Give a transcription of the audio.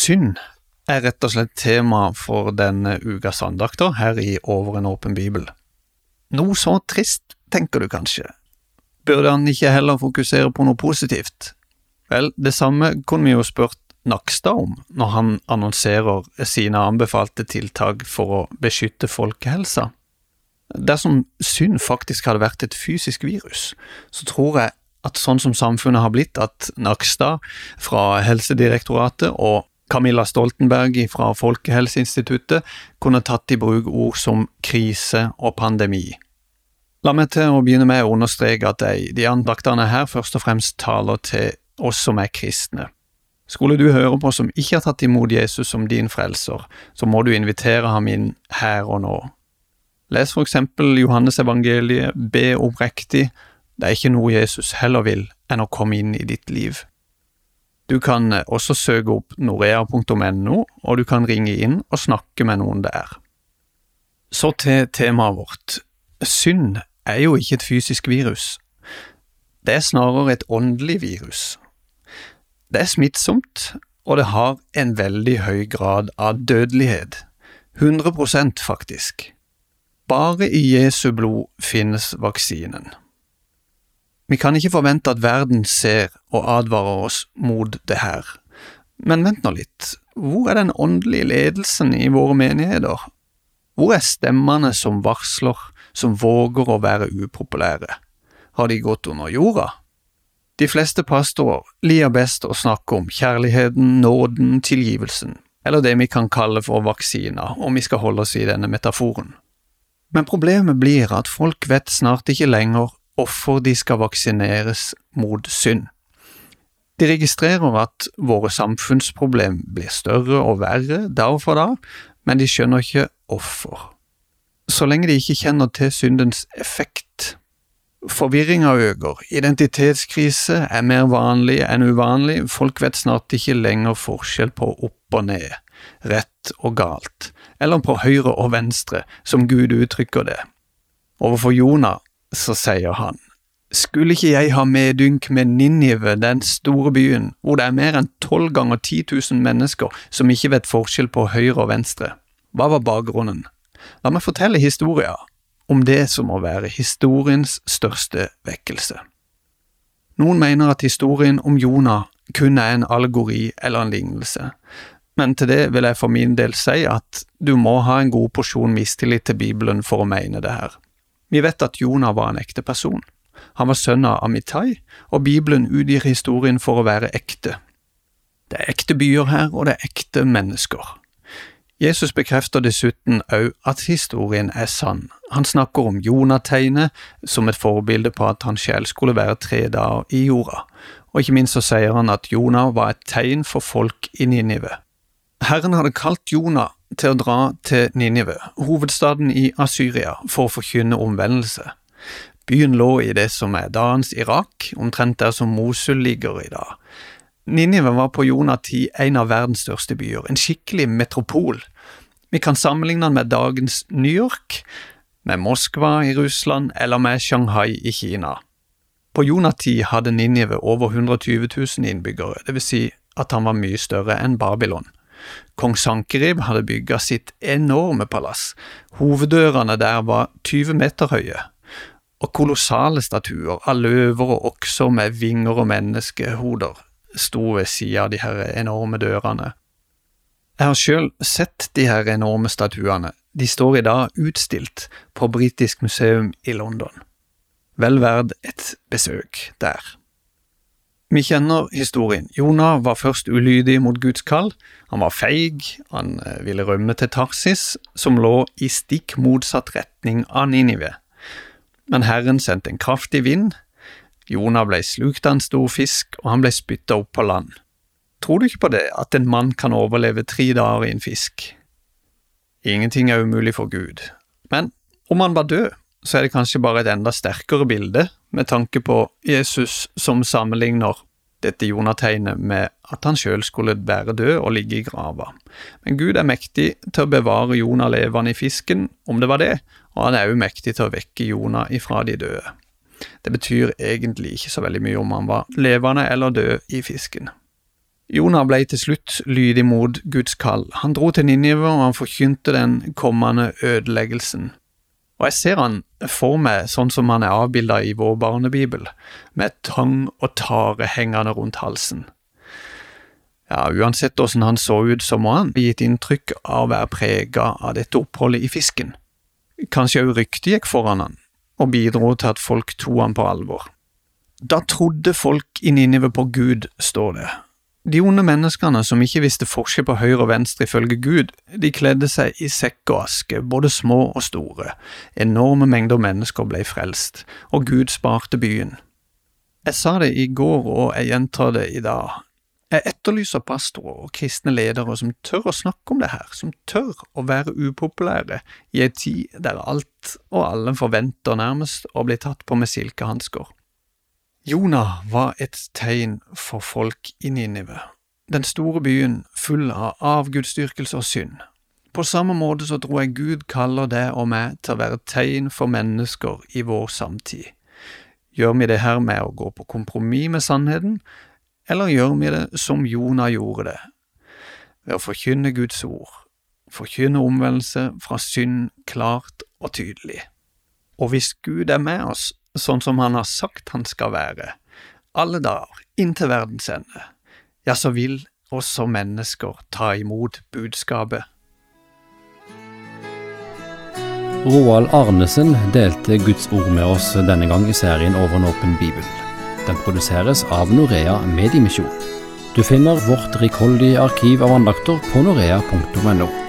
Synd er rett og slett tema for denne ukas andakter her i Over en åpen bibel. Noe så trist, tenker du kanskje. Burde han ikke heller fokusere på noe positivt? Vel, det samme kunne vi jo spurt Nakstad om når han annonserer sine anbefalte tiltak for å beskytte folkehelsa. Dersom synd faktisk hadde vært et fysisk virus, så tror jeg at sånn som samfunnet har blitt, at Nakstad fra Helsedirektoratet og Camilla Stoltenberg fra Folkehelseinstituttet kunne tatt i bruk ord som krise og pandemi. La meg til å begynne med å understreke at de, de andaktene her først og fremst taler til oss som er kristne. Skulle du høre på som ikke har tatt imot Jesus som din frelser, så må du invitere ham inn her og nå. Les for eksempel Johannes evangeliet, be oppriktig, det er ikke noe Jesus heller vil enn å komme inn i ditt liv. Du kan eh, også søke opp norea.no, og du kan ringe inn og snakke med noen der. Så til temaet vårt. Synd er jo ikke et fysisk virus. Det er snarere et åndelig virus. Det er smittsomt, og det har en veldig høy grad av dødelighet. 100% faktisk. Bare i Jesu blod finnes vaksinen. Vi kan ikke forvente at verden ser og advarer oss mot det her. Men vent nå litt, hvor er den åndelige ledelsen i våre menigheter? Hvor er stemmene som varsler, som våger å være upopulære? Har de gått under jorda? De fleste pastorer liker best å snakke om kjærligheten, nåden, tilgivelsen, eller det vi kan kalle for vaksiner, om vi skal holde oss i denne metaforen. Men problemet blir at folk vet snart ikke lenger hvorfor de skal vaksineres mot synd. De registrerer at våre samfunnsproblem blir større og verre dag for dag, men de skjønner ikke hvorfor. Så lenge de ikke kjenner til syndens effekt. Forvirringa øker, identitetskrise er mer vanlig enn uvanlig, folk vet snart ikke lenger forskjell på opp og ned, rett og galt, eller på høyre og venstre, som Gud uttrykker det. Overfor Jonah så sier han, skulle ikke jeg ha medynk med Ninive, den store byen, hvor det er mer enn tolv ganger 10 000 mennesker som ikke vet forskjell på høyre og venstre? Hva var bakgrunnen? La meg fortelle historia om det som må være historiens største vekkelse. Noen mener at historien om Jonah kun er en allegori eller en lignelse, men til det vil jeg for min del si at du må ha en god porsjon mistillit til Bibelen for å mene det her. Vi vet at Jonah var en ekte person. Han var sønn av Amitai, og Bibelen utgir historien for å være ekte. Det er ekte byer her, og det er ekte mennesker. Jesus bekrefter dessuten òg at historien er sann. Han snakker om Jonategnet som et forbilde på at hans sjel skulle være tre dager i jorda, og ikke minst så sier han at Jonah var et tegn for folk i Ninive. Herren hadde kalt Jonah til å dra til Ninive, hovedstaden i Asyria, for å forkynne omvendelse. Byen lå i det som er dagens Irak, omtrent der som Mosul ligger i dag. Ninive var på Jonah-tid en av verdens største byer, en skikkelig metropol. Vi kan sammenligne den med dagens New York, med Moskva i Russland eller med Shanghai i Kina. På Jonah-tid hadde Ninive over 120 000 innbyggere, vil si at han var mye større enn Babylon. Kong Sankerib hadde bygga sitt enorme palass. Hoveddørene der var 20 meter høye, og kolossale statuer av løver og okser med vinger og menneskehoder sto ved sida av de her enorme dørene. Jeg har sjøl sett de her enorme statuene, de står i dag utstilt på Britisk museum i London. Vel verd et besøk der. Vi kjenner historien. Jonah var først ulydig mot Guds kall. Han var feig, han eh, ville rømme til Tarsis, som lå i stikk motsatt retning av Ninive. Men Herren sendte en kraftig vind. Jonah ble slukt av en stor fisk, og han ble spytta opp på land. Tror du ikke på det, at en mann kan overleve tre dager i en fisk? Ingenting er umulig for Gud. Men om han var død, så er det kanskje bare et enda sterkere bilde, med tanke på Jesus som sammenligner dette Jonategnet med at han sjøl skulle være død og ligge i grava. Men Gud er mektig til å bevare Jonah levende i fisken, om det var det, og han er òg mektig til å vekke Jonah ifra de døde. Det betyr egentlig ikke så veldig mye om han var levende eller død i fisken. Jonah ble til slutt lydig mot Guds kall. Han dro til Ninive, og han forkynte den kommende ødeleggelsen. Og jeg ser han for meg sånn som han er avbilda i vår barnebibel, med tang og tare hengende rundt halsen. Ja, uansett åssen han så ut, så må han gitt inntrykk av å være prega av dette oppholdet i fisken. Kanskje òg ryktet gikk foran han, og bidro til at folk tok han på alvor. Da trodde folk i Ninive på Gud, står det, de onde menneskene som ikke visste forskjell på høyre og venstre ifølge Gud, de kledde seg i sekk og aske, både små og store. Enorme mengder mennesker ble frelst, og Gud sparte byen. Jeg sa det i går, og jeg gjentar det i dag. Jeg etterlyser pastorer og kristne ledere som tør å snakke om det her, som tør å være upopulære i ei tid der alt og alle forventer nærmest å bli tatt på med silkehansker. Jonah var et tegn for folk i Ninive, den store byen full av avgudsdyrkelse og synd. På samme måte så tror jeg Gud kaller deg og meg til å være tegn for mennesker i vår samtid. Gjør vi det her med å gå på kompromiss med sannheten, eller gjør vi det som Jonah gjorde det, ved å forkynne Guds ord, forkynne omvendelse fra synd klart og tydelig? Og hvis Gud er med oss, sånn som han har sagt han skal være, alle dager, inntil verdens ende, ja, så vil også mennesker ta imot budskapet. Roald Arnesen delte Guds ord med oss denne gang i serien Over en åpen bibel. Den produseres av Norea Mediemisjon. Du finner vårt rikholdige arkiv av andakter på norea.no.